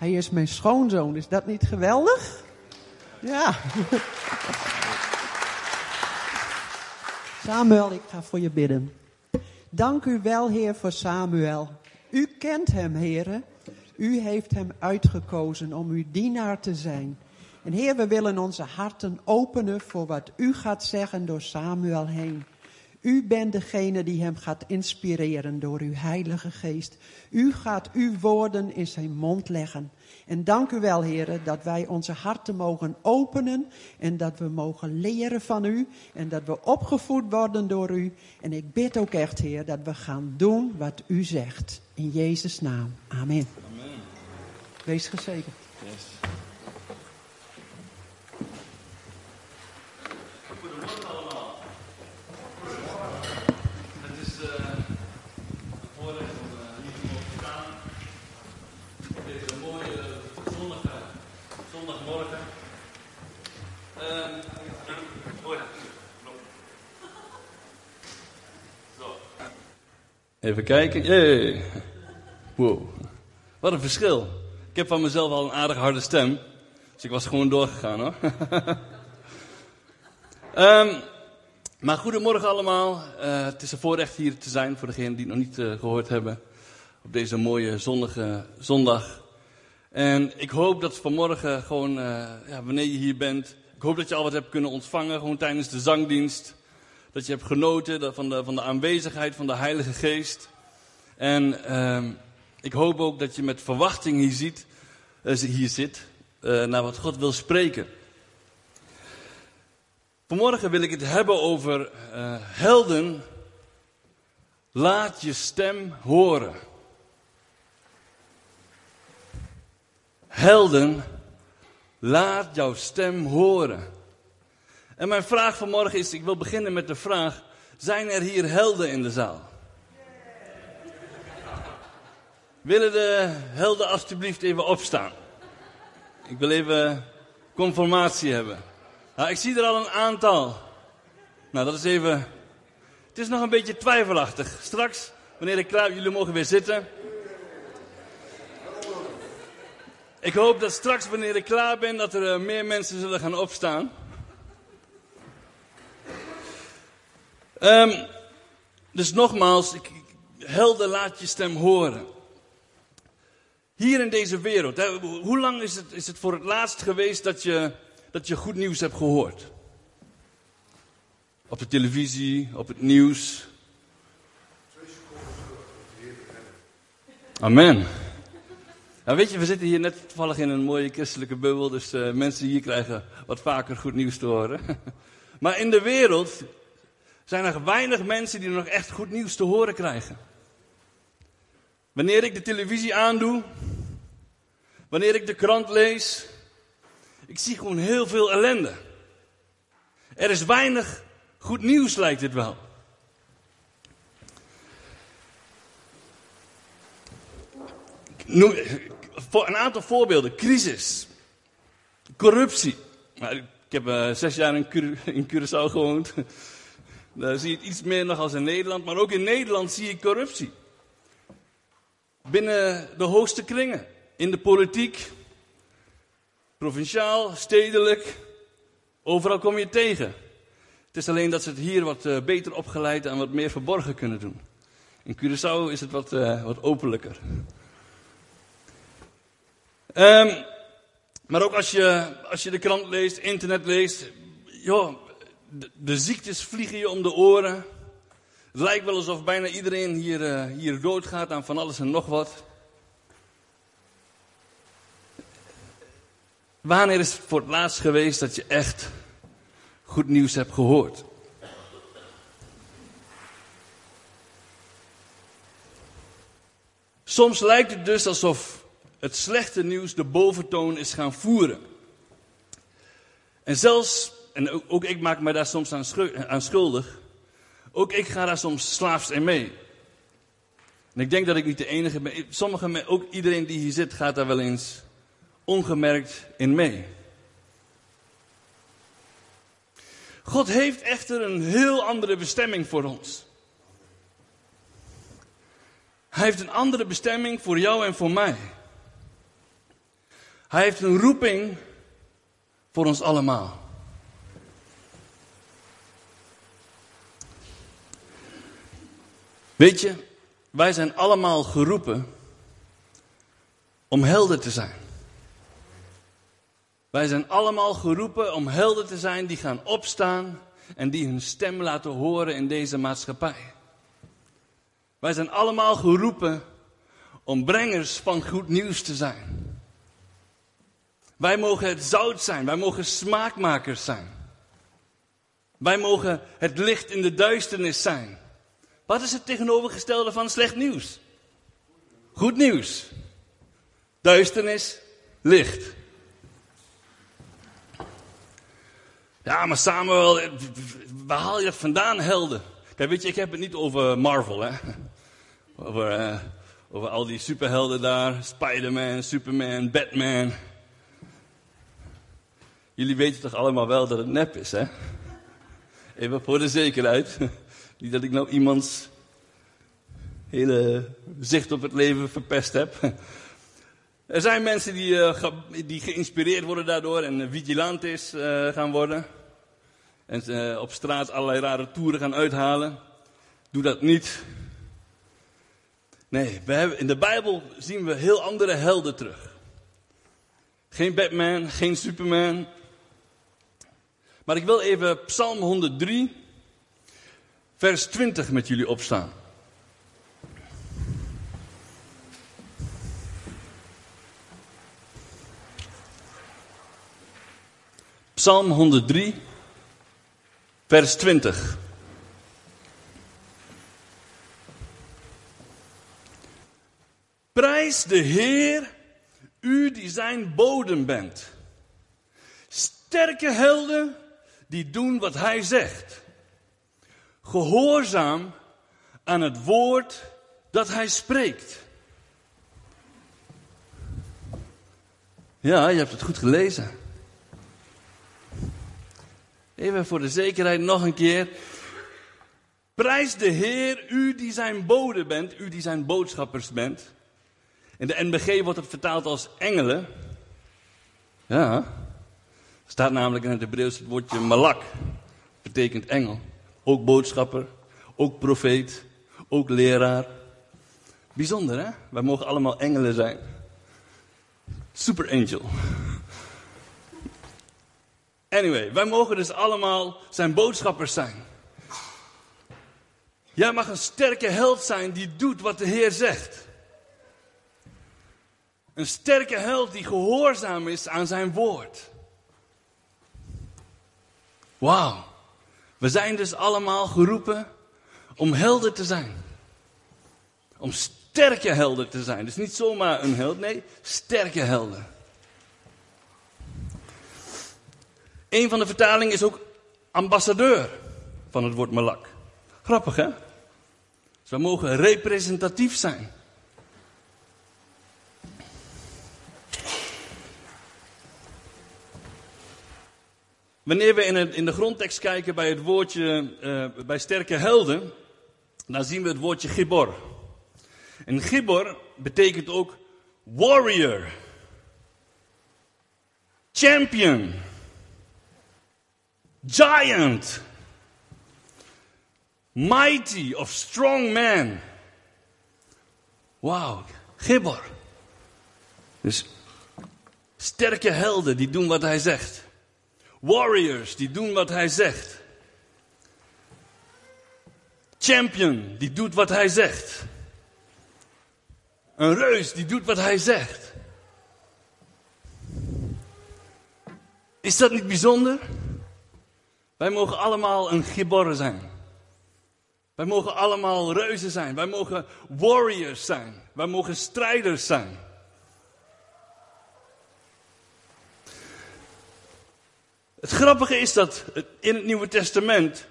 Hij is mijn schoonzoon. Is dat niet geweldig? Ja. Samuel, ik ga voor je bidden. Dank u wel, Heer, voor Samuel. U kent hem, Heer. U heeft hem uitgekozen om uw dienaar te zijn. En Heer, we willen onze harten openen voor wat u gaat zeggen door Samuel heen. U bent degene die hem gaat inspireren door uw Heilige Geest. U gaat uw woorden in zijn mond leggen. En dank u wel, heren, dat wij onze harten mogen openen en dat we mogen leren van u en dat we opgevoed worden door u. En ik bid ook echt, Heer, dat we gaan doen wat u zegt. In Jezus' naam. Amen. Amen. Wees gezegend. Even kijken. Jee. Wow. Wat een verschil. Ik heb van mezelf al een aardig harde stem. Dus ik was gewoon doorgegaan hoor. um, maar goedemorgen allemaal. Uh, het is een voorrecht hier te zijn voor degenen die het nog niet uh, gehoord hebben. Op deze mooie zonnige zondag. En ik hoop dat vanmorgen gewoon, uh, ja, wanneer je hier bent. Ik hoop dat je al wat hebt kunnen ontvangen. Gewoon tijdens de zangdienst dat je hebt genoten van de, van de aanwezigheid van de Heilige Geest. En uh, ik hoop ook dat je met verwachting hier, ziet, uh, hier zit uh, naar wat God wil spreken. Vanmorgen wil ik het hebben over uh, helden. Laat je stem horen. Helden, laat jouw stem horen. En mijn vraag vanmorgen is, ik wil beginnen met de vraag, zijn er hier helden in de zaal? Willen de helden alstublieft even opstaan? Ik wil even conformatie hebben. Nou, ik zie er al een aantal. Nou, dat is even... Het is nog een beetje twijfelachtig. Straks, wanneer ik klaar jullie mogen weer zitten. Ik hoop dat straks, wanneer ik klaar ben, dat er eh, meer mensen zullen gaan opstaan. Um, dus nogmaals, ik, helder laat je stem horen. Hier in deze wereld, hè, hoe lang is het, is het voor het laatst geweest dat je, dat je goed nieuws hebt gehoord? Op de televisie, op het nieuws. Amen. Nou weet je, we zitten hier net toevallig in een mooie christelijke bubbel, dus uh, mensen hier krijgen wat vaker goed nieuws te horen. maar in de wereld zijn er weinig mensen die nog echt goed nieuws te horen krijgen. Wanneer ik de televisie aandoe, wanneer ik de krant lees, ik zie gewoon heel veel ellende. Er is weinig goed nieuws, lijkt het wel. Noem, een aantal voorbeelden. Crisis. Corruptie. Nou, ik heb uh, zes jaar in Curaçao gewoond. Daar zie je het iets meer nog als in Nederland, maar ook in Nederland zie je corruptie. Binnen de hoogste kringen, in de politiek, provinciaal, stedelijk, overal kom je tegen. Het is alleen dat ze het hier wat uh, beter opgeleid en wat meer verborgen kunnen doen. In Curaçao is het wat, uh, wat openlijker. Um, maar ook als je, als je de krant leest, internet leest, joh, de, ziektes vliegen je om de oren. Het lijkt wel alsof bijna iedereen hier, uh, hier doodgaat aan van alles en nog wat. Wanneer is het voor het laatst geweest dat je echt goed nieuws hebt gehoord? Soms lijkt het dus alsof het slechte nieuws de boventoon is gaan voeren. En zelfs en ook, ik maak me daar soms aan, schuldig. Ook ik ga daar soms slaafs in mee. En ik denk dat ik niet de enige ben. Sommigen, ook iedereen die hier zit, gaat daar wel eens ongemerkt in mee. God heeft echter een heel andere bestemming voor ons. Hij heeft een andere bestemming voor jou en voor mij. Hij heeft een roeping voor ons allemaal. Weet je, wij zijn allemaal geroepen om helder te zijn. Wij zijn allemaal geroepen om helder te zijn die gaan opstaan en die hun stem laten horen in deze maatschappij. Wij zijn allemaal geroepen om brengers van goed nieuws te zijn. Wij mogen het zout zijn, wij mogen smaakmakers zijn. Wij mogen het licht in de duisternis zijn. Wat is het tegenovergestelde van slecht nieuws? Goed nieuws. Duisternis, licht. Ja, maar Samuel, waar haal je dat vandaan, helden? Kijk, weet je, ik heb het niet over Marvel, hè. Over, uh, over al die superhelden daar. Spider-Man, Superman, Batman. Jullie weten toch allemaal wel dat het nep is, hè? Even voor de zekerheid. Niet dat ik nou iemands hele zicht op het leven verpest heb. Er zijn mensen die, uh, die geïnspireerd worden daardoor en vigilantes uh, gaan worden. En op straat allerlei rare toeren gaan uithalen. Doe dat niet. Nee, we hebben, in de Bijbel zien we heel andere helden terug. Geen Batman, geen Superman. Maar ik wil even Psalm 103, vers 20 met jullie opstaan. Psalm 103, vers 20. Prijs de Heer, u die zijn bodem bent. Sterke helden die doen wat hij zegt. Gehoorzaam aan het woord dat hij spreekt. Ja, je hebt het goed gelezen. Even voor de zekerheid nog een keer. Prijs de Heer, u die zijn bode bent, u die zijn boodschappers bent. In de NBG wordt het vertaald als engelen. Ja, staat namelijk in het Hebreeuws het woordje malak. Betekent engel. Ook boodschapper, ook profeet, ook leraar. Bijzonder hè? Wij mogen allemaal engelen zijn. Super angel. Anyway, wij mogen dus allemaal zijn boodschappers zijn. Jij mag een sterke held zijn die doet wat de Heer zegt. Een sterke held die gehoorzaam is aan zijn woord. Wauw. We zijn dus allemaal geroepen om helden te zijn. Om sterke helden te zijn. Dus niet zomaar een held, nee, sterke helden. Een van de vertalingen is ook ambassadeur van het woord malak. Grappig hè? Dus we mogen representatief zijn. Wanneer we in, in de grondtekst kijken bij het woordje, uh, bij sterke helden, dan zien we het woordje gibor. En gibor betekent ook warrior, champion, giant, mighty of strong man. Wauw, gibor. Dus sterke helden die doen wat hij zegt. Warriors, die doen wat hij zegt. Champion, die doet wat hij zegt. Een reus, die doet wat hij zegt. Is dat niet bijzonder? Wij mogen allemaal een gibor zijn. Wij mogen allemaal reuzen zijn. Wij mogen warriors zijn. Wij mogen strijders zijn. Het grappige is dat in het Nieuwe Testament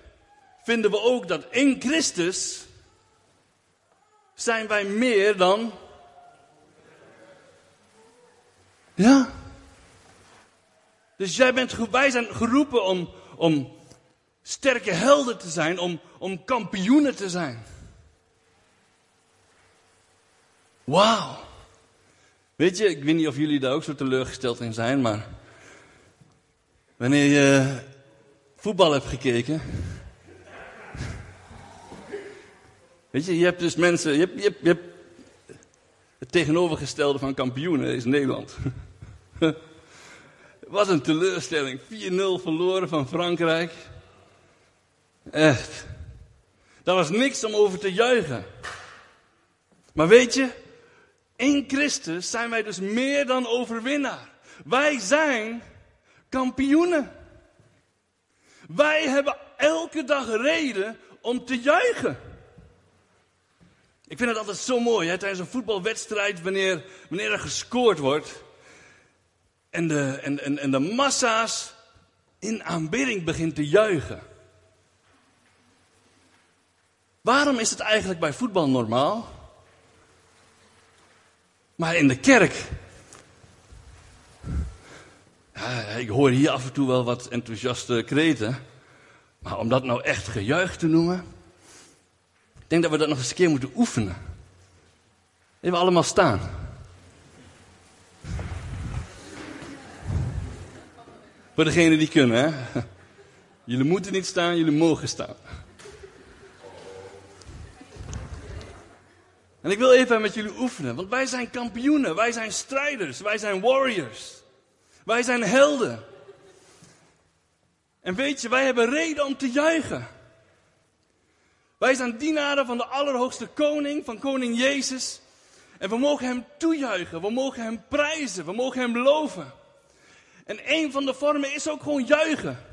vinden we ook dat in Christus zijn wij meer dan. Ja. Dus jij bent, wij zijn geroepen om, om sterke helden te zijn, om, om kampioenen te zijn. Wauw. Weet je, ik weet niet of jullie daar ook zo teleurgesteld in zijn, maar wanneer je voetbal hebt gekeken. Weet je, je hebt dus mensen, je hebt, je het tegenovergestelde van kampioenen is Nederland. Wat een teleurstelling. 4-0 verloren van Frankrijk. Echt. Daar was niks om over te juichen. Maar weet je, in Christus zijn wij dus meer dan overwinnaar. Wij zijn kampioenen. Wij hebben elke dag reden om te juichen. Ik vind het altijd zo mooi hè, tijdens een voetbalwedstrijd wanneer, wanneer er gescoord wordt. En de, en, en, en de massa's in aanbidding begint te juichen. Waarom is het eigenlijk bij voetbal normaal? Maar in de kerk. Ik hoor hier af en toe wel wat enthousiaste kreten. Maar om dat nou echt gejuich te noemen. Ik denk dat we dat nog eens een keer moeten oefenen. Even allemaal staan. Voor degenen die kunnen, hè. Jullie moeten niet staan, jullie mogen staan. En ik wil even met jullie oefenen, want wij zijn kampioenen, wij zijn strijders, wij zijn warriors. Wij zijn helden. En weet je, wij hebben reden om te juichen. Wij zijn dienaren van de Allerhoogste Koning, van Koning Jezus. En we mogen Hem toejuichen, we mogen Hem prijzen, we mogen Hem loven. En een van de vormen is ook gewoon juichen.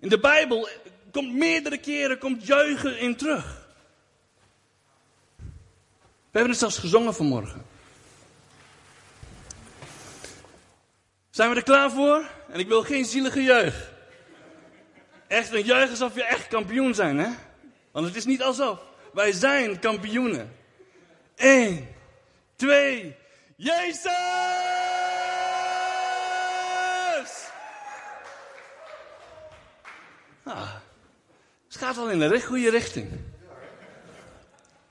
In de Bijbel komt meerdere keren komt juichen in terug. We hebben het zelfs gezongen vanmorgen. Zijn we er klaar voor? En ik wil geen zielige juich. Echt een juich alsof je echt kampioen zijn, hè? Want het is niet alsof. Wij zijn kampioenen. Eén, twee, Jezus! Ah, het gaat al in de goede richting.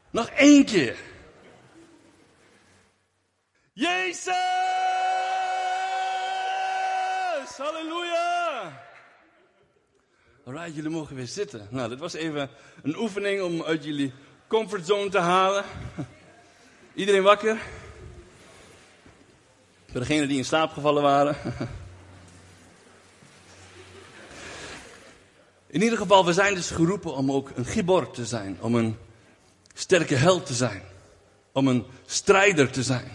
Nog één keer. Jezus! Halleluja! Alright, jullie mogen weer zitten. Nou, dit was even een oefening om uit jullie comfortzone te halen. Iedereen wakker? Voor degenen die in slaap gevallen waren. In ieder geval, we zijn dus geroepen om ook een gibor te zijn. Om een sterke held te zijn. Om een strijder te zijn.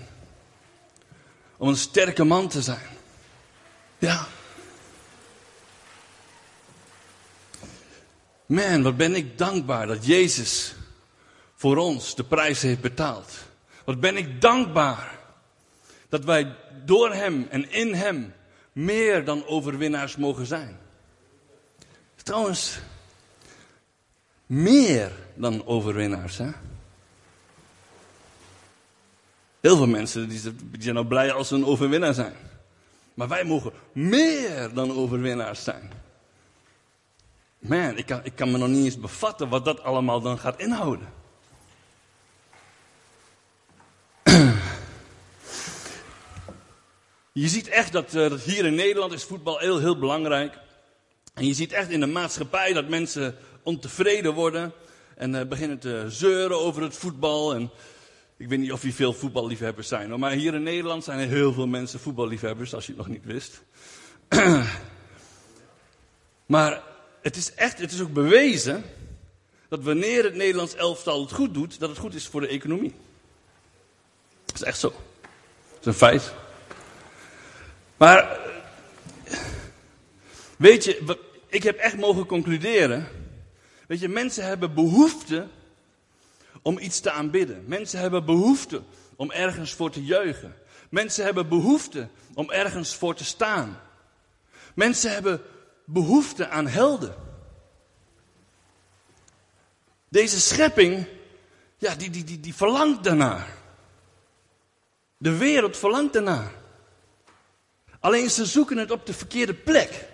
Om een sterke man te zijn. Ja. Man, wat ben ik dankbaar dat Jezus voor ons de prijs heeft betaald. Wat ben ik dankbaar dat wij door Hem en in Hem meer dan overwinnaars mogen zijn. Trouwens, meer dan overwinnaars. Hè? Heel veel mensen die zijn nou blij als ze een overwinnaar zijn. Maar wij mogen meer dan overwinnaars zijn. Man, ik kan, ik kan me nog niet eens bevatten wat dat allemaal dan gaat inhouden. Je ziet echt dat, uh, dat hier in Nederland is voetbal heel, heel belangrijk. En je ziet echt in de maatschappij dat mensen ontevreden worden. En uh, beginnen te zeuren over het voetbal. En ik weet niet of hier veel voetballiefhebbers zijn. Maar hier in Nederland zijn er heel veel mensen voetballiefhebbers, als je het nog niet wist. maar het is echt, het is ook bewezen dat wanneer het Nederlands elftal het goed doet, dat het goed is voor de economie. Dat is echt zo. Dat is een feit. Maar, weet je, ik heb echt mogen concluderen. Weet je, mensen hebben behoefte om iets te aanbidden. Mensen hebben behoefte om ergens voor te juichen. Mensen hebben behoefte om ergens voor te staan. Mensen hebben behoefte aan helden. Deze schepping, ja, die, die, die, die verlangt daarnaar. De wereld verlangt daarnaar. Alleen ze zoeken het op de verkeerde plek.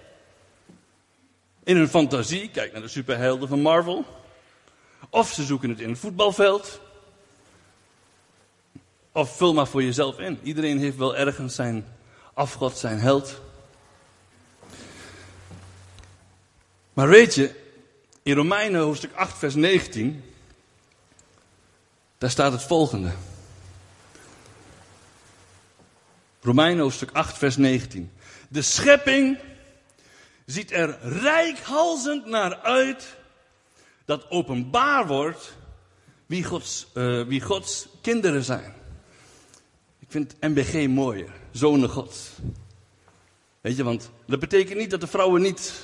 In hun fantasie, kijk naar de superhelden van Marvel. Of ze zoeken het in het voetbalveld. Of vul maar voor jezelf in. Iedereen heeft wel ergens zijn afgod, zijn held. Maar weet je, in Romeinen hoofdstuk 8, vers 19, daar staat het volgende. Romeinen hoofdstuk 8, vers 19. De schepping ziet er rijkhalzend naar uit dat openbaar wordt wie Gods, uh, wie Gods kinderen zijn. Ik vind MBG mooier, zonen Gods. Weet je, want dat betekent niet dat de vrouwen niet,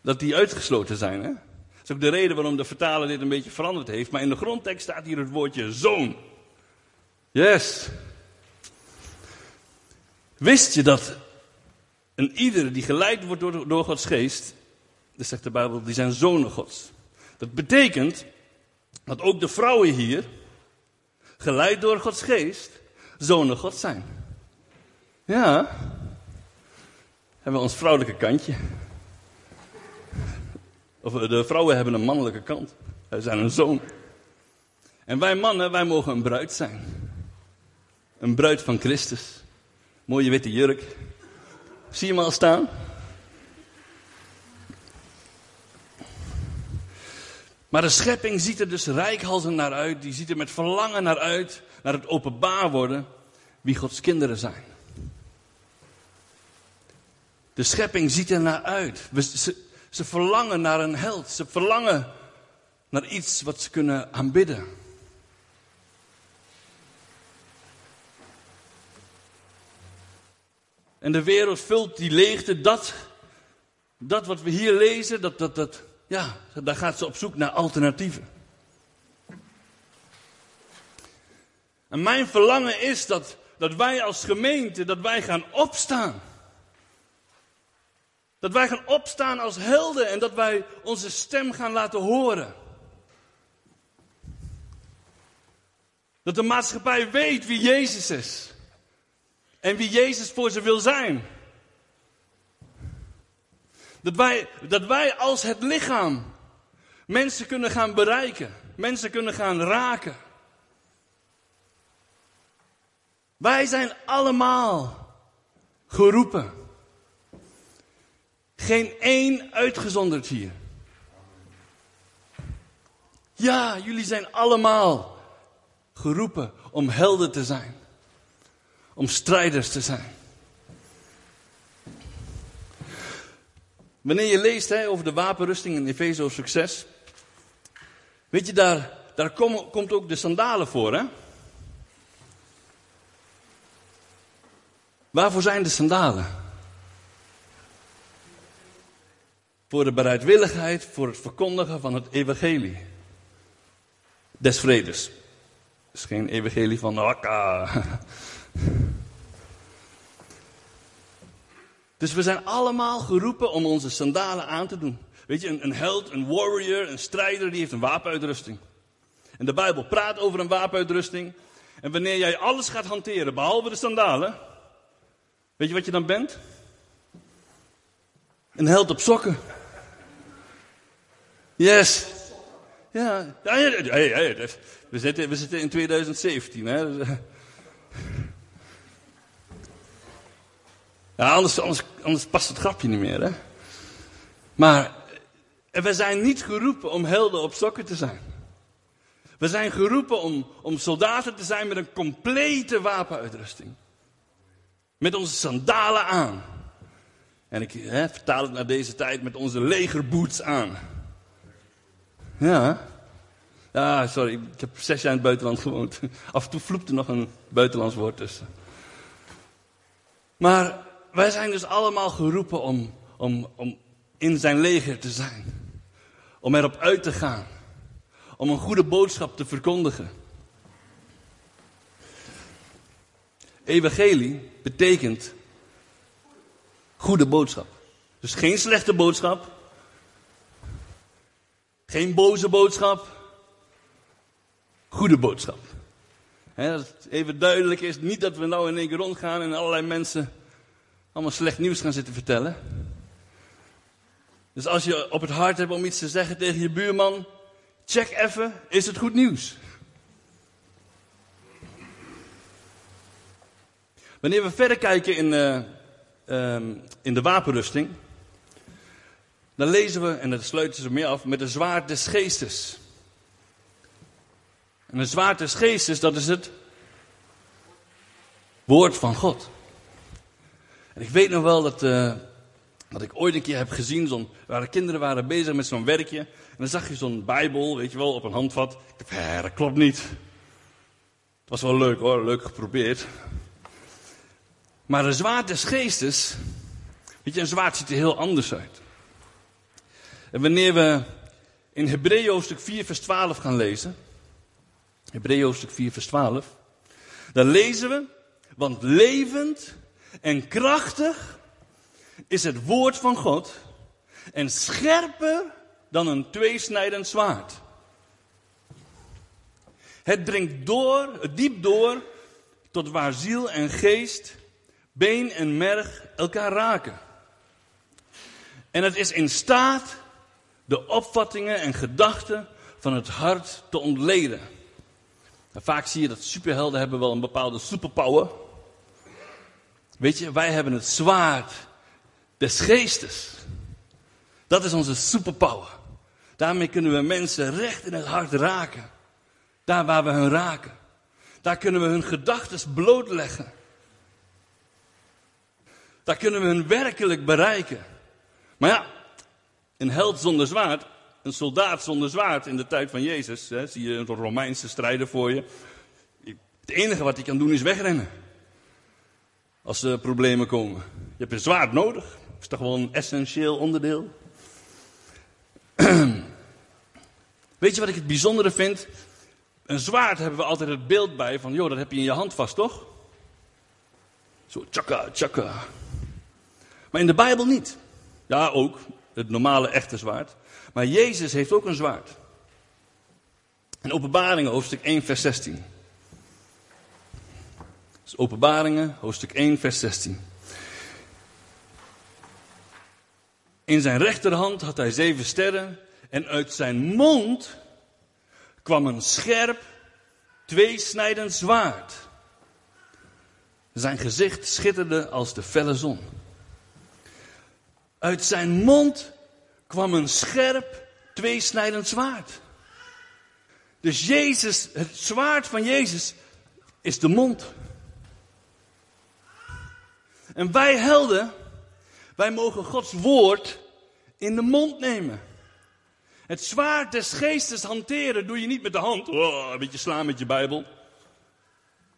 dat die uitgesloten zijn. Hè? Dat is ook de reden waarom de vertaler dit een beetje veranderd heeft. Maar in de grondtekst staat hier het woordje zoon. Yes. Wist je dat een ieder die geleid wordt door, door Gods geest, dat zegt de Bijbel, die zijn zonen Gods. Dat betekent dat ook de vrouwen hier, geleid door Gods geest, zonen Gods zijn. Ja, hebben we ons vrouwelijke kantje. Of de vrouwen hebben een mannelijke kant. Wij zijn een zoon. En wij mannen, wij mogen een bruid zijn. Een bruid van Christus. Mooie witte jurk. Zie je hem al staan? Maar de schepping ziet er dus rijkhalsend naar uit. Die ziet er met verlangen naar uit. Naar het openbaar worden wie Gods kinderen zijn. De schepping ziet er naar uit. Ze, ze verlangen naar een held. Ze verlangen naar iets wat ze kunnen aanbidden. En de wereld vult die leegte. Dat, dat wat we hier lezen, dat, dat, dat, ja, daar gaat ze op zoek naar alternatieven. En mijn verlangen is dat, dat wij als gemeente, dat wij gaan opstaan. Dat wij gaan opstaan als helden en dat wij onze stem gaan laten horen. Dat de maatschappij weet wie Jezus is. En wie Jezus voor ze wil zijn. Dat wij, dat wij als het lichaam mensen kunnen gaan bereiken. Mensen kunnen gaan raken. Wij zijn allemaal geroepen. Geen één uitgezonderd hier. Ja, jullie zijn allemaal geroepen om helden te zijn. Om strijders te zijn. Wanneer je leest hè, over de wapenrusting in Efezo succes. Weet je, daar, daar kom, komt ook de sandalen voor. Hè? Waarvoor zijn de sandalen? Voor de bereidwilligheid, voor het verkondigen van het evangelie. Des vredes. Het is geen evangelie van akka. Dus we zijn allemaal geroepen om onze sandalen aan te doen. Weet je, een, een held, een warrior, een strijder, die heeft een wapenuitrusting. En de Bijbel praat over een wapenuitrusting. En wanneer jij alles gaat hanteren, behalve de sandalen, weet je wat je dan bent? Een held op sokken. Yes. Ja, hey, hey, we, zitten, we zitten in 2017. Hè? Anders, past het grapje niet meer, hè? Maar we zijn niet geroepen om helden op sokken te zijn. We zijn geroepen om, om soldaten te zijn met een complete wapenuitrusting. Met onze sandalen aan. En ik vertaal het naar deze tijd met onze legerboots aan. Ja. Ja, sorry, ik heb zes jaar in het buitenland gewoond. Af en toe vloept er nog een buitenlands woord tussen. Maar wij zijn dus allemaal geroepen om, om, om in zijn leger te zijn. Om erop uit te gaan. Om een goede boodschap te verkondigen. Evangelie betekent goede boodschap. Dus geen slechte boodschap. Geen boze boodschap. Goede boodschap. even duidelijk is, niet dat we nou in één keer rondgaan en allerlei mensen allemaal slecht nieuws gaan zitten vertellen. Dus als je op het hart hebt om iets te zeggen tegen je buurman, check even, is het goed nieuws? Wanneer we verder kijken in, uh, um, in de wapenrusting, dan lezen we, en dat sluiten ze mee af, met de zwaard des geestes. En de zwaard des geestes, dat is het woord van God. En ik weet nog wel dat, uh, dat ik ooit een keer heb gezien, zo'n, waar de kinderen waren bezig met zo'n werkje. En dan zag je zo'n bijbel, weet je wel, op een handvat. Ik dacht, hé, dat klopt niet. Het was wel leuk hoor, leuk geprobeerd. Maar een zwaard des geestes, weet je, een zwaard ziet er heel anders uit. En wanneer we in Hebreeën hoofdstuk 4 vers 12 gaan lezen, Hebreeën hoofdstuk 4 vers 12, dan lezen we, want levend en krachtig is het woord van God en scherper dan een tweesnijdend zwaard. Het dringt door, diep door, tot waar ziel en geest, been en merg elkaar raken. En het is in staat de opvattingen en gedachten van het hart te ontleden. vaak zie je dat superhelden hebben wel een bepaalde superpower. Weet je, wij hebben het zwaard des geestes. Dat is onze superpower. Daarmee kunnen we mensen recht in het hart raken. Daar waar we hun raken. Daar kunnen we hun gedachten blootleggen. Daar kunnen we hun werkelijk bereiken. Maar ja, een held zonder zwaard, een soldaat zonder zwaard in de tijd van Jezus, hè, zie je een Romeinse strijder voor je. Het enige wat hij kan doen is wegrennen. Als er problemen komen. Je hebt een zwaard nodig. Dat is toch wel een essentieel onderdeel. Weet je wat ik het bijzondere vind? Een zwaard hebben we altijd het beeld bij van, joh, dat heb je in je hand vast, toch? Zo, tjaka, tjaka. Maar in de Bijbel niet. Ja, ook. Het normale echte zwaard. Maar Jezus heeft ook een zwaard. In Openbaringen, hoofdstuk 1, vers 16. Openbaringen, hoofdstuk 1, vers 16. In zijn rechterhand had hij zeven sterren. En uit zijn mond kwam een scherp, tweesnijdend zwaard. Zijn gezicht schitterde als de felle zon. Uit zijn mond kwam een scherp, tweesnijdend zwaard. Dus Jezus, het zwaard van Jezus is de mond. En wij helden, wij mogen Gods woord in de mond nemen. Het zwaard des geestes hanteren doe je niet met de hand. Oh, een beetje slaan met je Bijbel.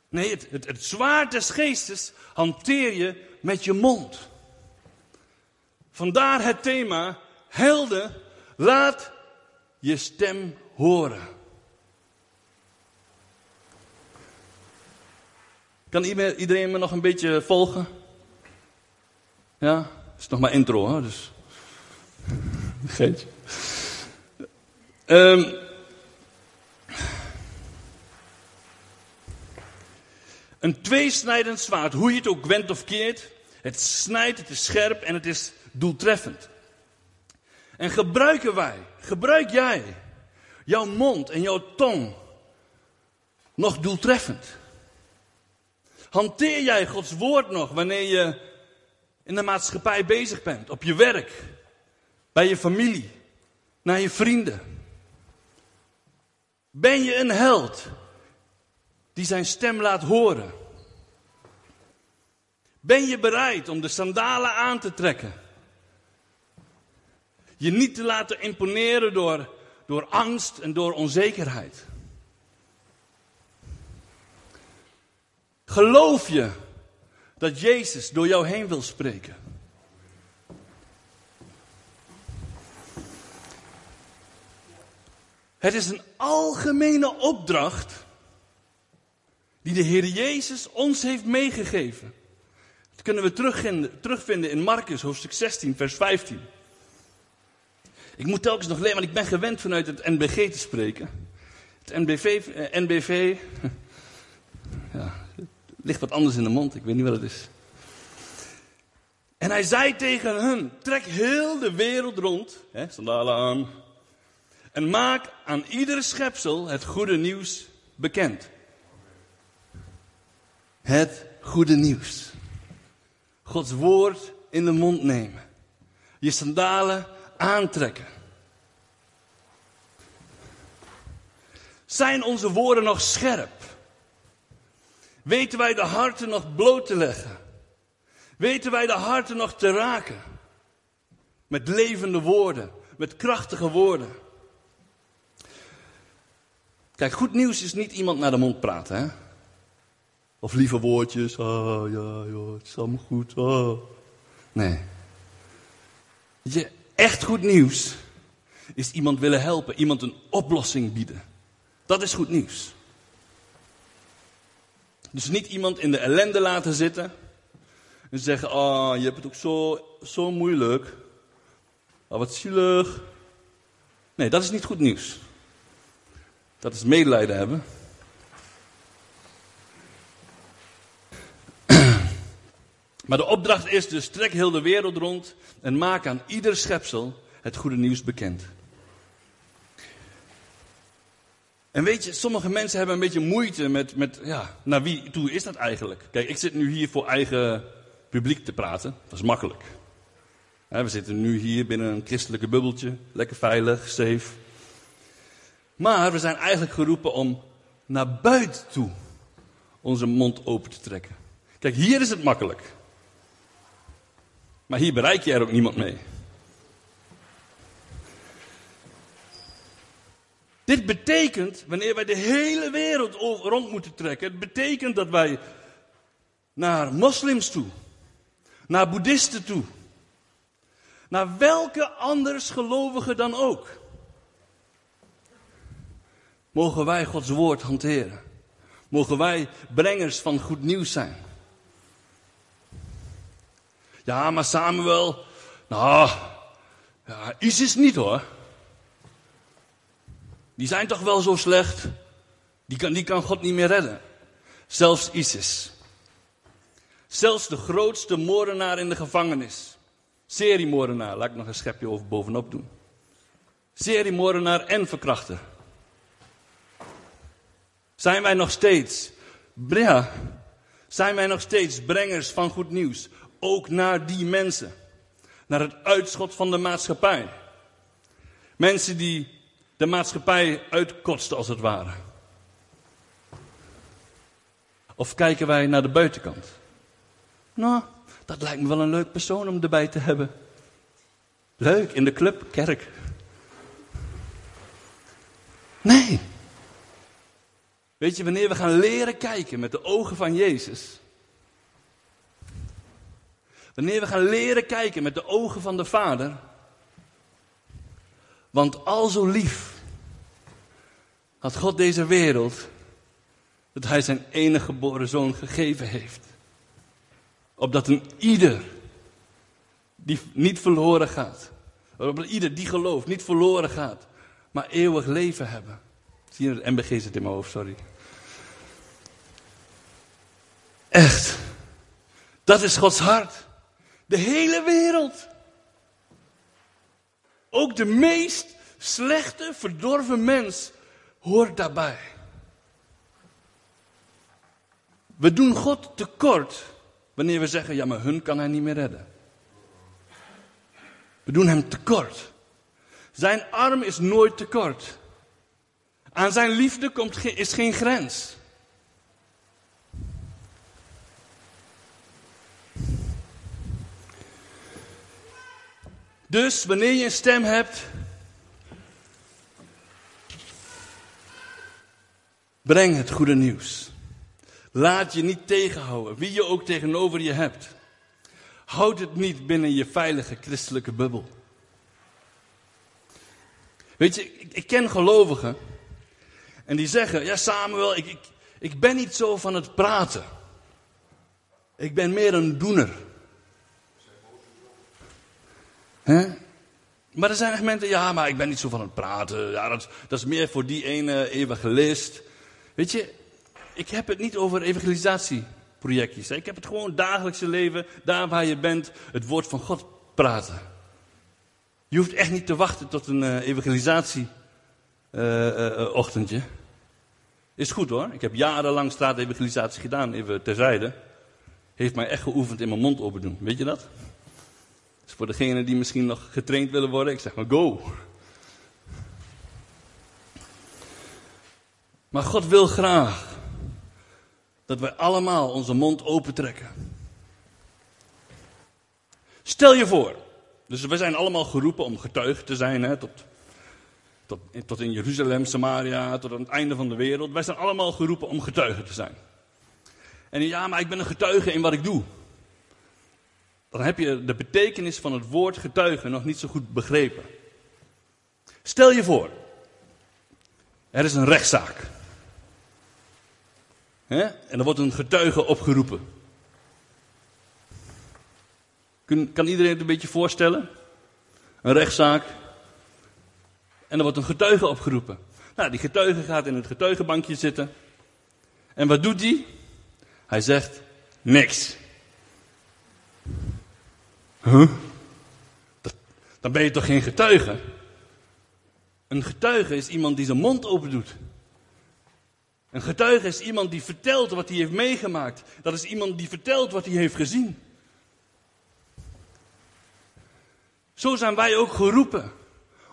Nee, het, het, het zwaard des geestes hanteer je met je mond. Vandaar het thema, helden, laat je stem horen. Kan iedereen me nog een beetje volgen? Ja, het is nog maar intro, hè? dus. Geetje. Um, een tweesnijdend zwaard, hoe je het ook wendt of keert. Het snijdt, het is scherp en het is doeltreffend. En gebruiken wij, gebruik jij jouw mond en jouw tong nog doeltreffend? Hanteer jij Gods woord nog wanneer je in de maatschappij bezig bent, op je werk, bij je familie, naar je vrienden? Ben je een held die zijn stem laat horen? Ben je bereid om de sandalen aan te trekken? Je niet te laten imponeren door, door angst en door onzekerheid. Geloof je dat Jezus door jou heen wil spreken? Het is een algemene opdracht die de Heer Jezus ons heeft meegegeven. Dat kunnen we terugvinden in Marcus hoofdstuk 16, vers 15. Ik moet telkens nog leren, want ik ben gewend vanuit het NBG te spreken. Het NBV, eh, NBV ja, ligt wat anders in de mond, ik weet niet wat het is. En hij zei tegen hen, trek heel de wereld rond, hè, sandalen aan, en maak aan iedere schepsel het goede nieuws bekend. Het goede nieuws. Gods woord in de mond nemen. Je sandalen aantrekken. Zijn onze woorden nog scherp? Weten wij de harten nog bloot te leggen? Weten wij de harten nog te raken? Met levende woorden, met krachtige woorden. Kijk, goed nieuws is niet iemand naar de mond praten, hè? Of lieve woordjes, oh ja, ja, het is allemaal goed, oh. Nee. Je, echt goed nieuws is iemand willen helpen, iemand een oplossing bieden. Dat is goed nieuws. Dus niet iemand in de ellende laten zitten en zeggen, ah, oh, je hebt het ook zo, zo moeilijk. Oh, wat zielig. Nee, dat is niet goed nieuws. Dat is medelijden hebben. Maar de opdracht is dus: trek heel de wereld rond en maak aan ieder schepsel het goede nieuws bekend. En weet je, sommige mensen hebben een beetje moeite met, met ja, naar wie toe is dat eigenlijk? Kijk, ik zit nu hier voor eigen publiek te praten. Dat is makkelijk. We zitten nu hier binnen een christelijke bubbeltje, lekker veilig, safe. Maar we zijn eigenlijk geroepen om naar buiten toe onze mond open te trekken. Kijk, hier is het makkelijk. Maar hier bereik je er ook niemand mee. Dit betekent, wanneer wij de hele wereld rond moeten trekken, het betekent dat wij naar moslims toe, naar boeddhisten toe, naar welke anders gelovige dan ook, mogen wij Gods woord hanteren. Mogen wij brengers van goed nieuws zijn. Ja, maar Samuel, nou, ja, ISIS niet hoor. Die zijn toch wel zo slecht? Die kan, die kan God niet meer redden. Zelfs ISIS. Zelfs de grootste moordenaar in de gevangenis. Seriemoordenaar, laat ik nog een schepje over bovenop doen. Seriemoordenaar en verkrachter. Zijn wij nog steeds, ja, zijn wij nog steeds brengers van goed nieuws? Ook naar die mensen. Naar het uitschot van de maatschappij. Mensen die de maatschappij uitkotsten als het ware. Of kijken wij naar de buitenkant? Nou, dat lijkt me wel een leuk persoon om erbij te hebben. Leuk, in de club, kerk. Nee. Weet je, wanneer we gaan leren kijken met de ogen van Jezus. Wanneer we gaan leren kijken met de ogen van de Vader. Want al zo lief had God deze wereld dat Hij zijn enige geboren zoon gegeven heeft. Opdat een ieder die niet verloren gaat. Opdat ieder die gelooft niet verloren gaat. Maar eeuwig leven hebben. Zie je, het MBG zit in mijn hoofd, sorry. Echt. Dat is Gods hart. De hele wereld. Ook de meest slechte, verdorven mens hoort daarbij. We doen God tekort wanneer we zeggen, ja maar hun kan hij niet meer redden. We doen hem tekort. Zijn arm is nooit tekort. Aan zijn liefde komt, is geen grens. Dus wanneer je een stem hebt, breng het goede nieuws. Laat je niet tegenhouden, wie je ook tegenover je hebt. Houd het niet binnen je veilige christelijke bubbel. Weet je, ik, ken gelovigen en die zeggen, ja Samuel, ik, ik, ik ben niet zo van het praten. Ik ben meer een doener. Maar er zijn echt mensen, ja, maar ik ben niet zo van het praten. Ja, dat, dat is meer voor die ene evangelist. Weet je, ik heb het niet over evangelisatieprojectjes. Ik heb het gewoon dagelijkse leven, daar waar je bent, het woord van God praten. Je hoeft echt niet te wachten tot een uh, evangelisatieochtendje. Uh, uh, Is goed hoor. Ik heb jarenlang straatevangelisatie gedaan, even terzijde. heeft mij echt geoefend in mijn mond open doen. Weet je dat? Dus voor degenen die misschien nog getraind willen worden, ik zeg maar go. Maar God wil graag dat wij allemaal onze mond opentrekken. Stel je voor, dus we zijn allemaal geroepen om getuige te zijn, hè, tot, tot, tot in Jeruzalem, Samaria, tot aan het einde van de wereld. Wij zijn allemaal geroepen om getuige te zijn. En ja, maar ik ben een getuige in wat ik doe. Dan heb je de betekenis van het woord getuige nog niet zo goed begrepen. Stel je voor, er is een rechtszaak. En er wordt een getuige opgeroepen. kan iedereen het een beetje voorstellen? Een rechtszaak. En er wordt een getuige opgeroepen. Nou, die getuige gaat in het getuigenbankje zitten. En wat doet hij? Hij zegt niks. Huh? dan ben je toch geen getuige? Een getuige is iemand die zijn mond open doet. Een getuige is iemand die vertelt wat hij heeft meegemaakt. Dat is iemand die vertelt wat hij heeft gezien. Zo zijn wij ook geroepen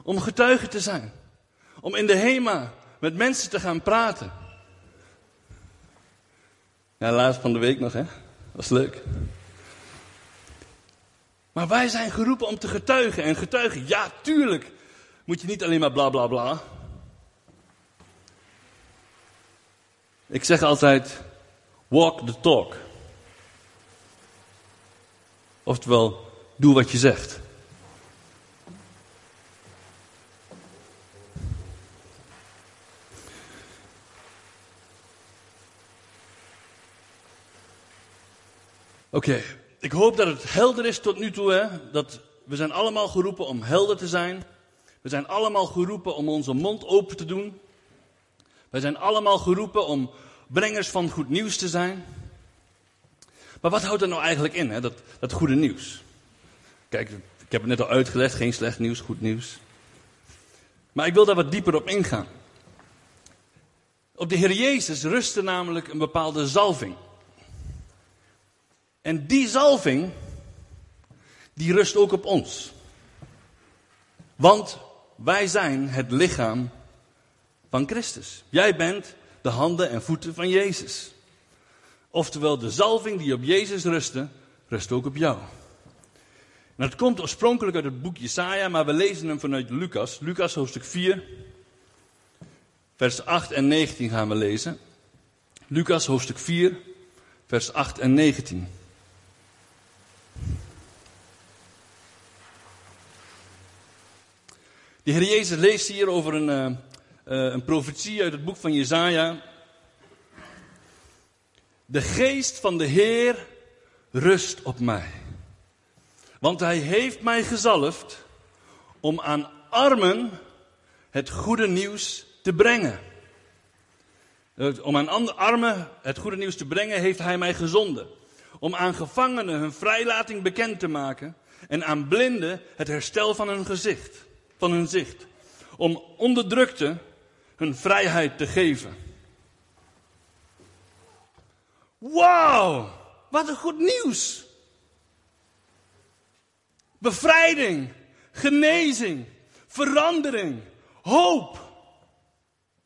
om getuige te zijn. Om in de HEMA met mensen te gaan praten. Ja, laatst van de week nog, hè? Was leuk. Maar wij zijn geroepen om te getuigen. En getuigen, ja, tuurlijk. Moet je niet alleen maar bla bla bla. Ik zeg altijd: walk the talk. Oftewel, doe wat je zegt. Oké, ik hoop dat het helder is tot nu toe. Hè? Dat we zijn allemaal geroepen om helder te zijn. We zijn allemaal geroepen om onze mond open te doen. Wij zijn allemaal geroepen om brengers van goed nieuws te zijn. Maar wat houdt dat nou eigenlijk in, hè? Dat, dat goede nieuws? Kijk, ik heb het net al uitgelegd, geen slecht nieuws, goed nieuws. Maar ik wil daar wat dieper op ingaan. Op de Heer Jezus rustte namelijk een bepaalde zalving. En die zalving, die rust ook op ons. Want wij zijn het lichaam van Christus. Jij bent de handen en voeten van Jezus. Oftewel, de zalving die op Jezus rustte, rust ook op jou. En dat komt oorspronkelijk uit het boek Jesaja, maar we lezen hem vanuit Lucas. Lucas hoofdstuk 4, vers 8 en 19 gaan we lezen. Lucas hoofdstuk 4, vers 8 en 19. De Heer Jezus leest hier over een, uh, een profetie uit het boek van Jesaja. De geest van de Heer rust op mij. Want hij heeft mij gezalfd om aan armen het goede nieuws te brengen. Om aan armen het goede nieuws te brengen heeft hij mij gezonden. Om aan gevangenen hun vrijlating bekend te maken en aan blinden het herstel van hun gezicht van hun zicht. Om onderdrukte hun vrijheid te geven. Wauw, wat een goed nieuws. Bevrijding, genezing, verandering, hoop.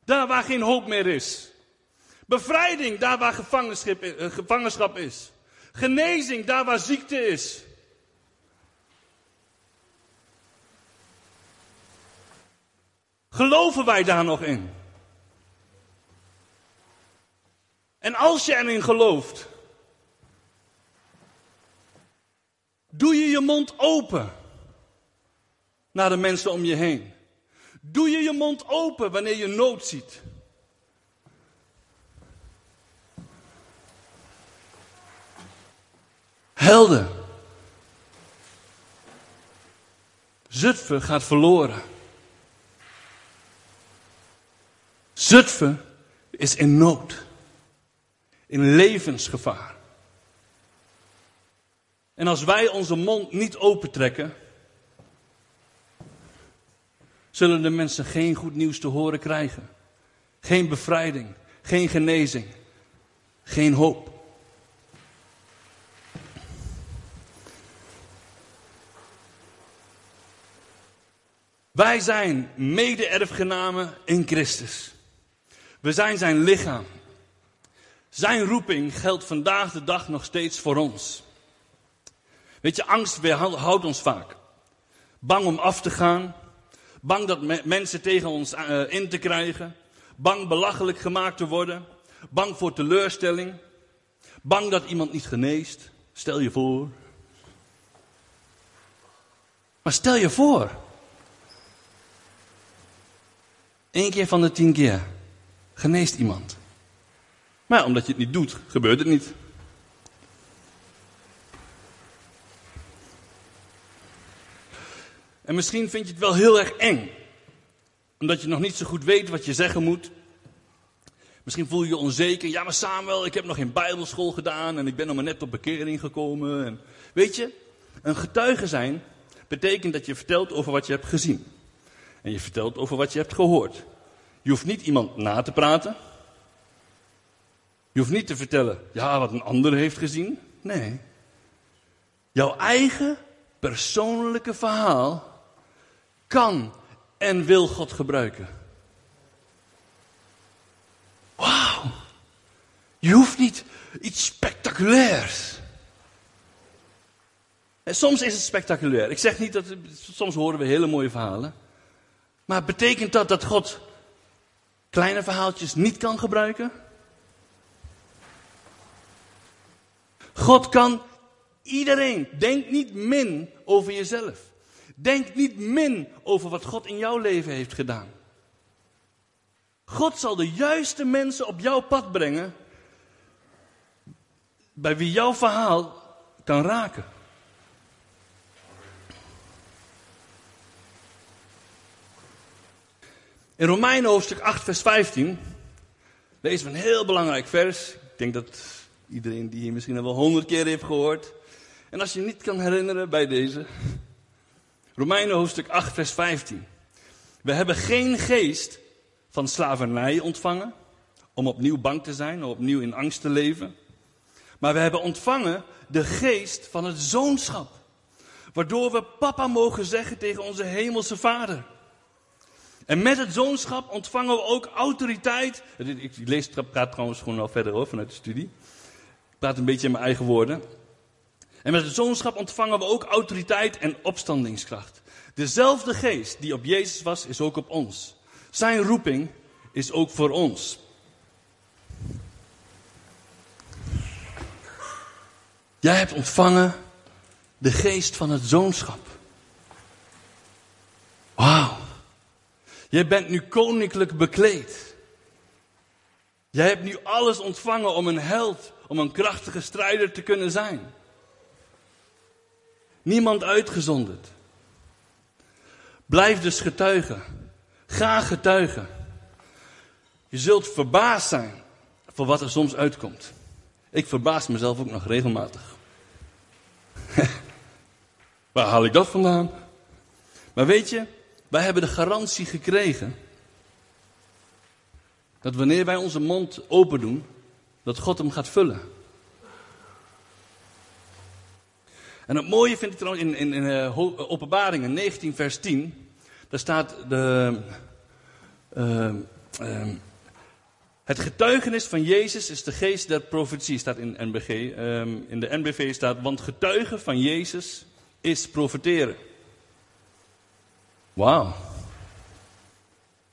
Daar waar geen hoop meer is. Bevrijding, daar waar eh, gevangenschap is. Genezing, daar waar ziekte is. Geloven wij daar nog in? En als je erin gelooft, doe je je mond open naar de mensen om je heen. Doe je je mond open wanneer je nood ziet. Helden. Zutphen gaat verloren. Zutphen is in nood. In levensgevaar. En als wij onze mond niet opentrekken, zullen de mensen geen goed nieuws te horen krijgen. Geen bevrijding, geen genezing, geen hoop. Wij zijn mede-erfgenamen in Christus. We zijn zijn lichaam. Zijn roeping geldt vandaag de dag nog steeds voor ons. Weet je, angst weerhoudt ons vaak. Bang om af te gaan. Bang dat mensen tegen ons uh, in te krijgen. Bang belachelijk gemaakt te worden. Bang voor teleurstelling. Bang dat iemand niet geneest. Stel je voor. Maar stel je voor. Eén keer van de tien keer geneest iemand. Maar omdat je het niet doet, gebeurt het niet. En misschien vind je het wel heel erg eng. Omdat je nog niet zo goed weet wat je zeggen moet. Misschien voel je je onzeker. Ja, maar Samuel, ik heb nog geen bijbelschool gedaan en ik ben nog maar net op bekering gekomen. En weet je, een getuige zijn betekent dat je vertelt over wat je hebt gezien. En je vertelt over wat je hebt gehoord. Je hoeft niet iemand na te praten. Je hoeft niet te vertellen, ja, wat een ander heeft gezien. Nee. Jouw eigen persoonlijke verhaal kan en wil God gebruiken. Wauw. Je hoeft niet iets spectaculairs. En soms is het spectaculair. Ik zeg niet dat. Soms horen we hele mooie verhalen. Maar betekent dat dat God kleine verhaaltjes niet kan gebruiken? God kan iedereen. Denk niet min over jezelf. Denk niet min over wat God in jouw leven heeft gedaan. God zal de juiste mensen op jouw pad brengen. Bij wie jouw verhaal kan raken. In Romeinen hoofdstuk 8, vers 15 lezen we een heel belangrijk vers. Ik denk dat iedereen die hier misschien al wel honderd keer heeft gehoord. En als je niet kan herinneren bij deze. Romeinen hoofdstuk 8, vers 15. We hebben geen geest van slavernij ontvangen. Om opnieuw bang te zijn, om opnieuw in angst te leven. Maar we hebben ontvangen de geest van het zoonschap. Waardoor we papa mogen zeggen tegen onze hemelse vader. En met het zoonschap ontvangen we ook autoriteit. Ik lees, praat trouwens gewoon al verder over vanuit de studie. Ik praat een beetje in mijn eigen woorden. En met het zoonschap ontvangen we ook autoriteit en opstandingskracht. Dezelfde geest die op Jezus was, is ook op ons. Zijn roeping is ook voor ons. Jij hebt ontvangen de geest van het zoonschap. Wauw. Jij bent nu koninklijk bekleed. Jij hebt nu alles ontvangen om een held, om een krachtige strijder te kunnen zijn. Niemand uitgezonderd. Blijf dus getuigen. Ga getuigen. Je zult verbaasd zijn voor wat er soms uitkomt. Ik verbaas mezelf ook nog regelmatig. Waar haal ik dat vandaan? Maar weet je, wij hebben de garantie gekregen dat wanneer wij onze mond open doen, dat God hem gaat vullen. En het mooie vind ik trouwens in, in, in uh, Openbaringen 19 vers 10. Daar staat de, uh, uh, het getuigenis van Jezus is de geest der profetie, staat in NBG. Ehm, in de NBV staat, want getuigen van Jezus is profeteren. Wauw.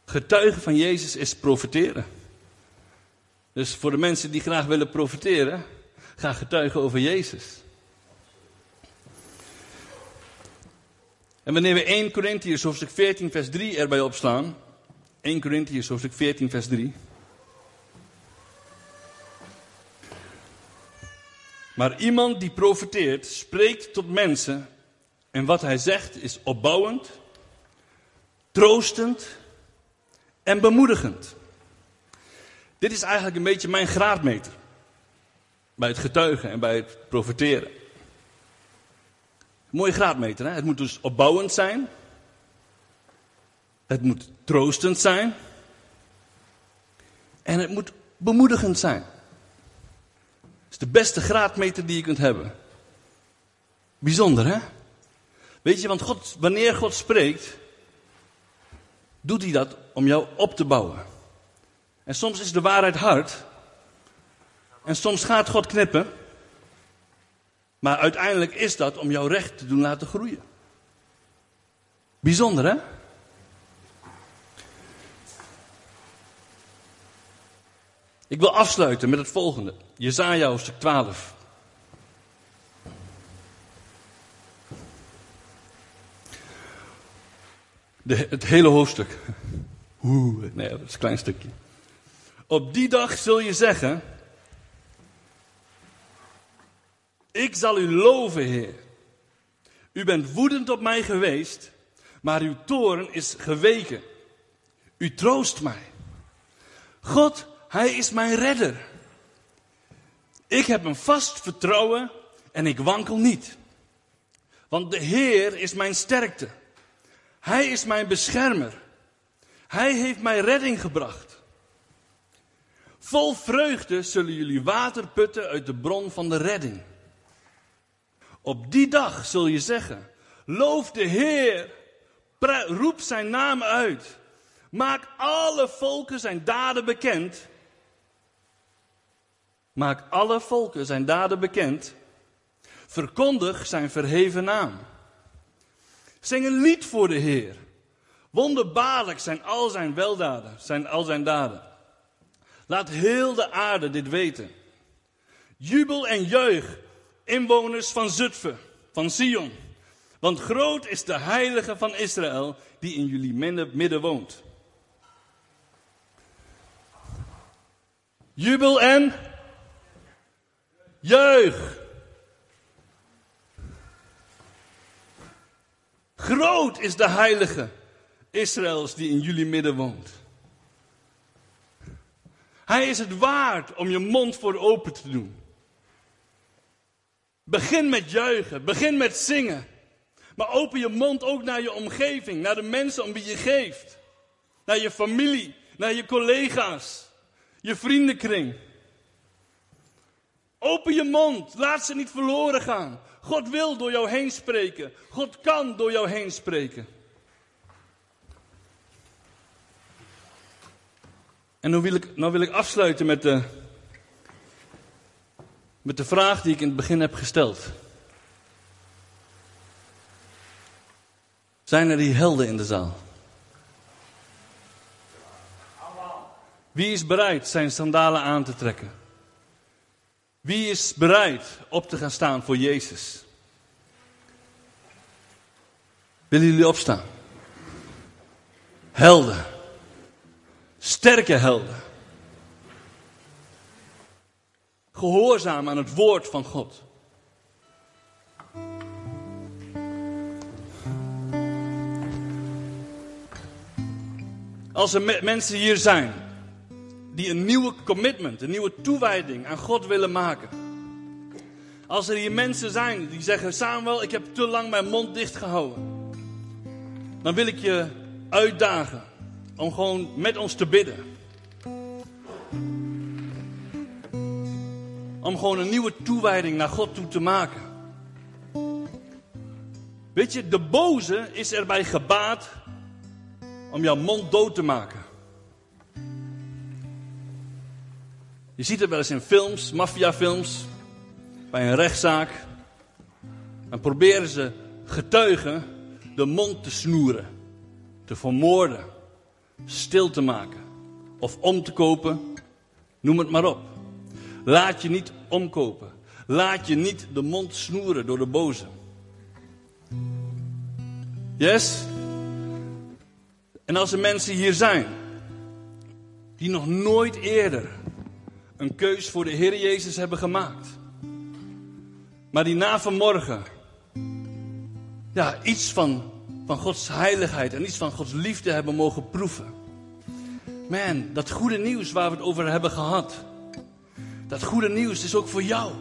Getuigen van Jezus is profeteren. Dus voor de mensen die graag willen profiteren, ga getuigen over Jezus. En wanneer we 1 Corinthiërs hoofdstuk 14 vers 3 erbij opslaan. 1 Corinthiërs hoofdstuk 14 vers 3. Maar iemand die profeteert, spreekt tot mensen en wat hij zegt is opbouwend, troostend en bemoedigend. Dit is eigenlijk een beetje mijn graadmeter bij het getuigen en bij het profeteren. Mooie graadmeter, hè? Het moet dus opbouwend zijn. Het moet troostend zijn. En het moet bemoedigend zijn. Het is de beste graadmeter die je kunt hebben. Bijzonder, hè? Weet je, want God, wanneer God spreekt, doet hij dat om jou op te bouwen. En soms is de waarheid hard. En soms gaat God knippen. Maar uiteindelijk is dat om jouw recht te doen laten groeien. Bijzonder hè? Ik wil afsluiten met het volgende. Jezaja hoofdstuk 12. De, het hele hoofdstuk. Oeh, nee, dat is een klein stukje. Op die dag zul je zeggen: Ik zal u loven, Heer. U bent woedend op mij geweest, maar uw toren is geweken. U troost mij. God, Hij is mijn redder. Ik heb een vast vertrouwen en ik wankel niet. Want de Heer is mijn sterkte. Hij is mijn beschermer. Hij heeft mij redding gebracht. Vol vreugde zullen jullie water putten uit de bron van de redding. Op die dag zul je zeggen: Loof de Heer, roep zijn naam uit. Maak alle volken zijn daden bekend. Maak alle volken zijn daden bekend. Verkondig zijn verheven naam. Zing een lied voor de Heer. Wonderbaarlijk zijn al zijn weldaden, zijn al zijn daden. Laat heel de aarde dit weten. Jubel en juich, inwoners van Zutphen, van Sion. Want groot is de heilige van Israël die in jullie midden woont. Jubel en juich. Groot is de heilige Israëls die in jullie midden woont. Hij is het waard om je mond voor open te doen. Begin met juichen, begin met zingen. Maar open je mond ook naar je omgeving, naar de mensen om wie je geeft. Naar je familie, naar je collega's, je vriendenkring. Open je mond, laat ze niet verloren gaan. God wil door jou heen spreken. God kan door jou heen spreken. En nu wil ik, nou wil ik afsluiten met de, met de vraag die ik in het begin heb gesteld. Zijn er die helden in de zaal? Wie is bereid zijn sandalen aan te trekken? Wie is bereid op te gaan staan voor Jezus? Willen jullie opstaan? Helden. Sterke helden. Gehoorzaam aan het woord van God. Als er mensen hier zijn die een nieuwe commitment, een nieuwe toewijding aan God willen maken. Als er hier mensen zijn die zeggen: Samuel, ik heb te lang mijn mond dicht gehouden. Dan wil ik je uitdagen om gewoon met ons te bidden. Om gewoon een nieuwe toewijding naar God toe te maken. Weet je, de boze is erbij gebaat om jouw mond dood te maken. Je ziet het wel eens in films, maffiafilms, bij een rechtszaak. Dan proberen ze getuigen de mond te snoeren, te vermoorden, stil te maken of om te kopen. Noem het maar op. Laat je niet omkopen. Laat je niet de mond snoeren door de boze. Yes? En als er mensen hier zijn die nog nooit eerder een keus voor de Heer Jezus hebben gemaakt. Maar die na vanmorgen ja, iets van, van Gods heiligheid en iets van Gods liefde hebben mogen proeven. Man, dat goede nieuws waar we het over hebben gehad. Dat goede nieuws is ook voor jou.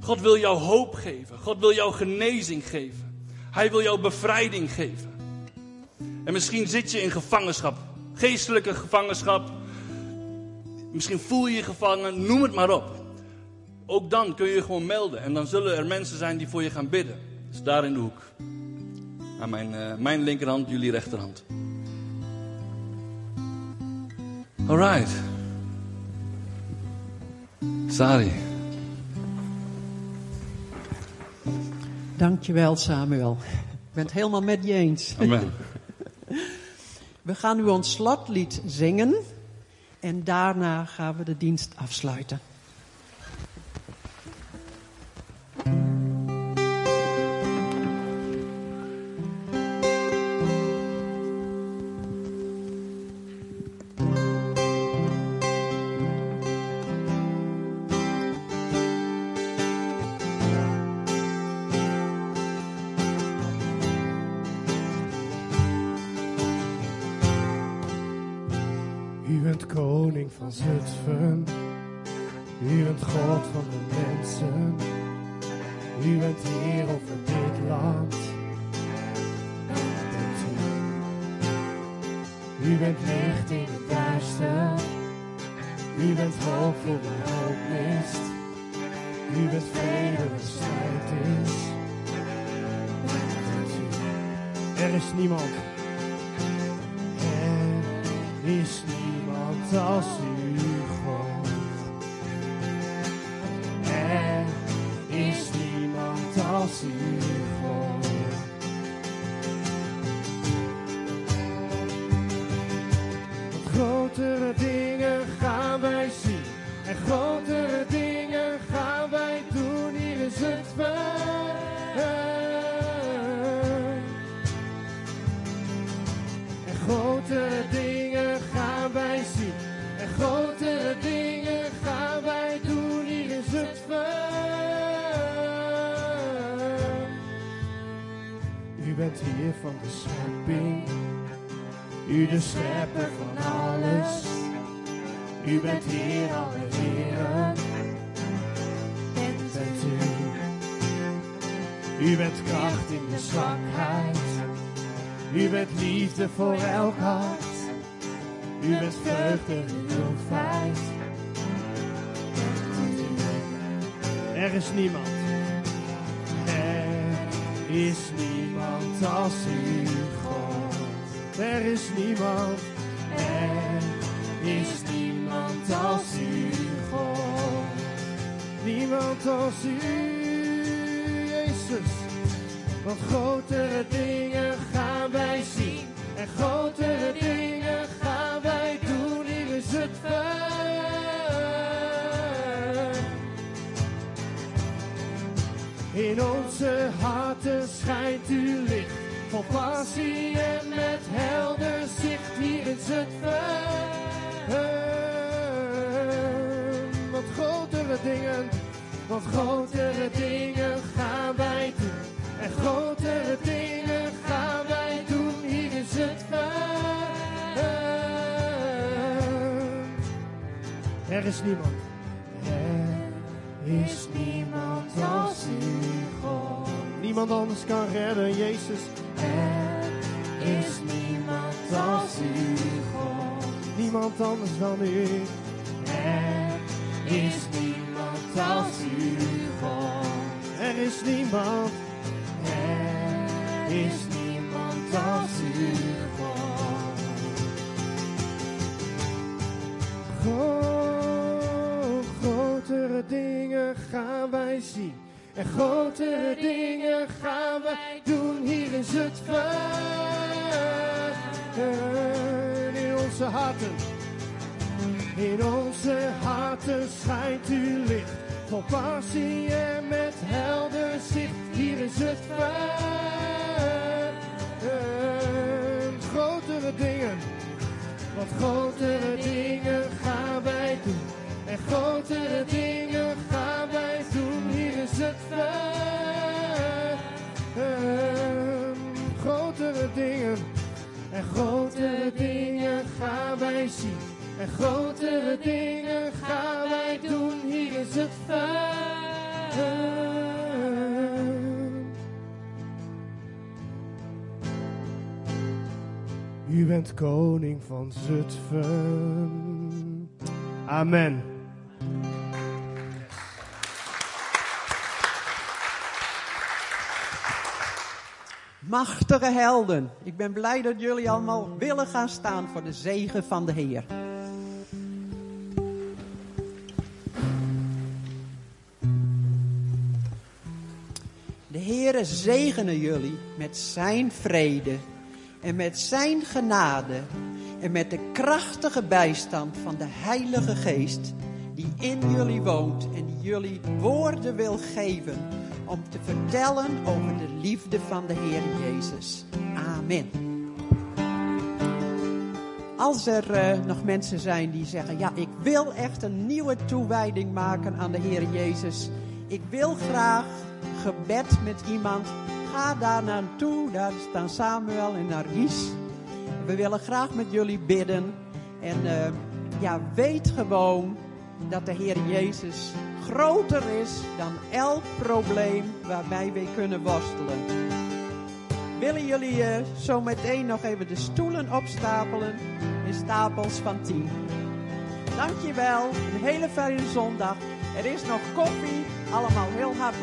God wil jou hoop geven. God wil jou genezing geven. Hij wil jou bevrijding geven. En misschien zit je in gevangenschap. Geestelijke gevangenschap. Misschien voel je je gevangen, noem het maar op. Ook dan kun je je gewoon melden. En dan zullen er mensen zijn die voor je gaan bidden. Dus daar in de hoek. Aan mijn, uh, mijn linkerhand, jullie rechterhand. Alright. Sari. Dankjewel Samuel. Ik ben het helemaal met je eens. Amen. We gaan nu ons slotlied zingen en daarna gaan we de dienst afsluiten. Is niemand. Er is niemand als u, bent liefde voor elk hart. U bent vreugde in uw feit. Er is niemand. Er is niemand als u, God. Er is niemand. Er is niemand als u, God. Niemand als u, Jezus. Want grotere dingen Vol passie en met helder zicht. Hier is het Want grotere dingen, want grotere dingen gaan wij doen. En grotere dingen gaan wij doen. Hier is het Er is niemand. Er is niemand als u, God. Niemand anders kan redden, Jezus. Als u, God. Niemand anders dan u. Er is niemand als u, God. Er is niemand. Er is niemand als u, God. Gro- grotere dingen gaan wij zien. En grotere dingen gaan wij doen. Hier is in onze harten. In onze harten schijnt uw licht. Vol passie en met helder zicht. Hier is het Grotere dingen. Want grotere dingen gaan wij doen. En grotere dingen gaan wij doen. Hier is het Grotere dingen. En grotere dingen gaan wij zien. En grotere dingen gaan wij doen. Hier is het U bent koning van Zutphen. Amen. machtige helden. Ik ben blij dat jullie allemaal willen gaan staan voor de zegen van de Heer. De Heere zegene jullie met zijn vrede en met zijn genade en met de krachtige bijstand van de Heilige Geest die in jullie woont en die jullie woorden wil geven om te vertellen over de liefde van de Heer Jezus. Amen. Als er uh, nog mensen zijn die zeggen, ja, ik wil echt een nieuwe toewijding maken aan de Heer Jezus. Ik wil graag gebed met iemand. Ga daar naartoe. Daar staan Samuel en Nargis. We willen graag met jullie bidden. En uh, ja, weet gewoon dat de Heer Jezus groter is dan elk probleem waarbij wij kunnen worstelen. Willen jullie uh, zo meteen nog even de stoelen opstapelen in stapels van tien? Dankjewel, een hele fijne zondag. Er is nog koffie, allemaal heel hartelijk.